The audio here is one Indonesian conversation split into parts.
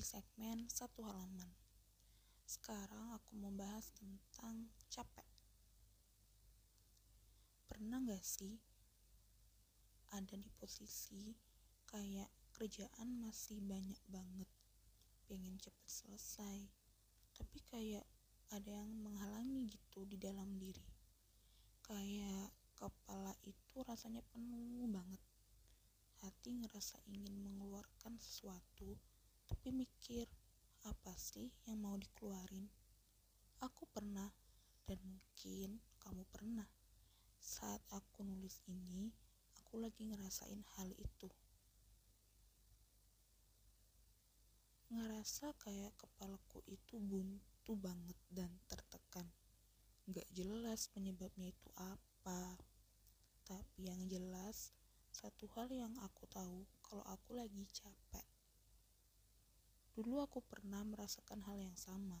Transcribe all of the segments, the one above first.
segmen satu halaman. Sekarang aku mau bahas tentang capek. Pernah gak sih ada di posisi kayak kerjaan masih banyak banget, pengen cepet selesai, tapi kayak ada yang menghalangi gitu di dalam diri. Kayak kepala itu rasanya penuh banget hati ngerasa ingin mengeluarkan sesuatu, tapi mikir, apa sih yang mau dikeluarin? Aku pernah, dan mungkin kamu pernah. Saat aku nulis ini, aku lagi ngerasain hal itu. Ngerasa kayak kepalaku itu buntu banget dan tertekan. Gak jelas penyebabnya itu apa. Tapi yang jelas, satu hal yang aku tahu kalau aku lagi capek. Dulu aku pernah merasakan hal yang sama,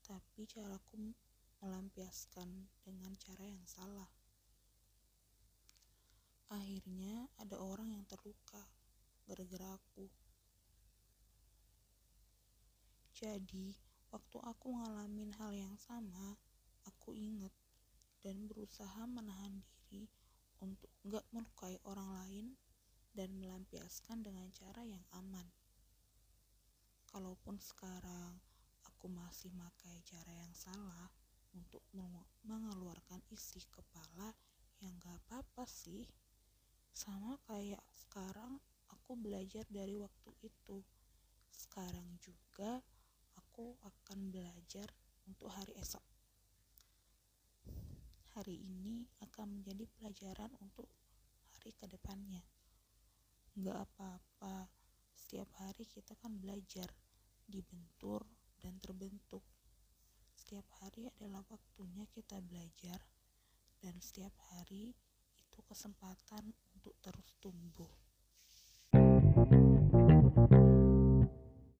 tapi caraku melampiaskan dengan cara yang salah. Akhirnya ada orang yang terluka gara-gara aku. Jadi, waktu aku ngalamin hal yang sama, aku inget dan berusaha menahan diri untuk gak melukai orang lain dan melampiaskan dengan cara yang aman. Kalaupun sekarang aku masih pakai cara yang salah untuk mengeluarkan isi kepala yang gak apa-apa sih. Sama kayak sekarang aku belajar dari waktu itu. Sekarang juga aku akan belajar untuk hari esok hari ini akan menjadi pelajaran untuk hari ke depannya. Nggak apa-apa, setiap hari kita kan belajar, dibentur dan terbentuk. Setiap hari adalah waktunya kita belajar, dan setiap hari itu kesempatan untuk terus tumbuh.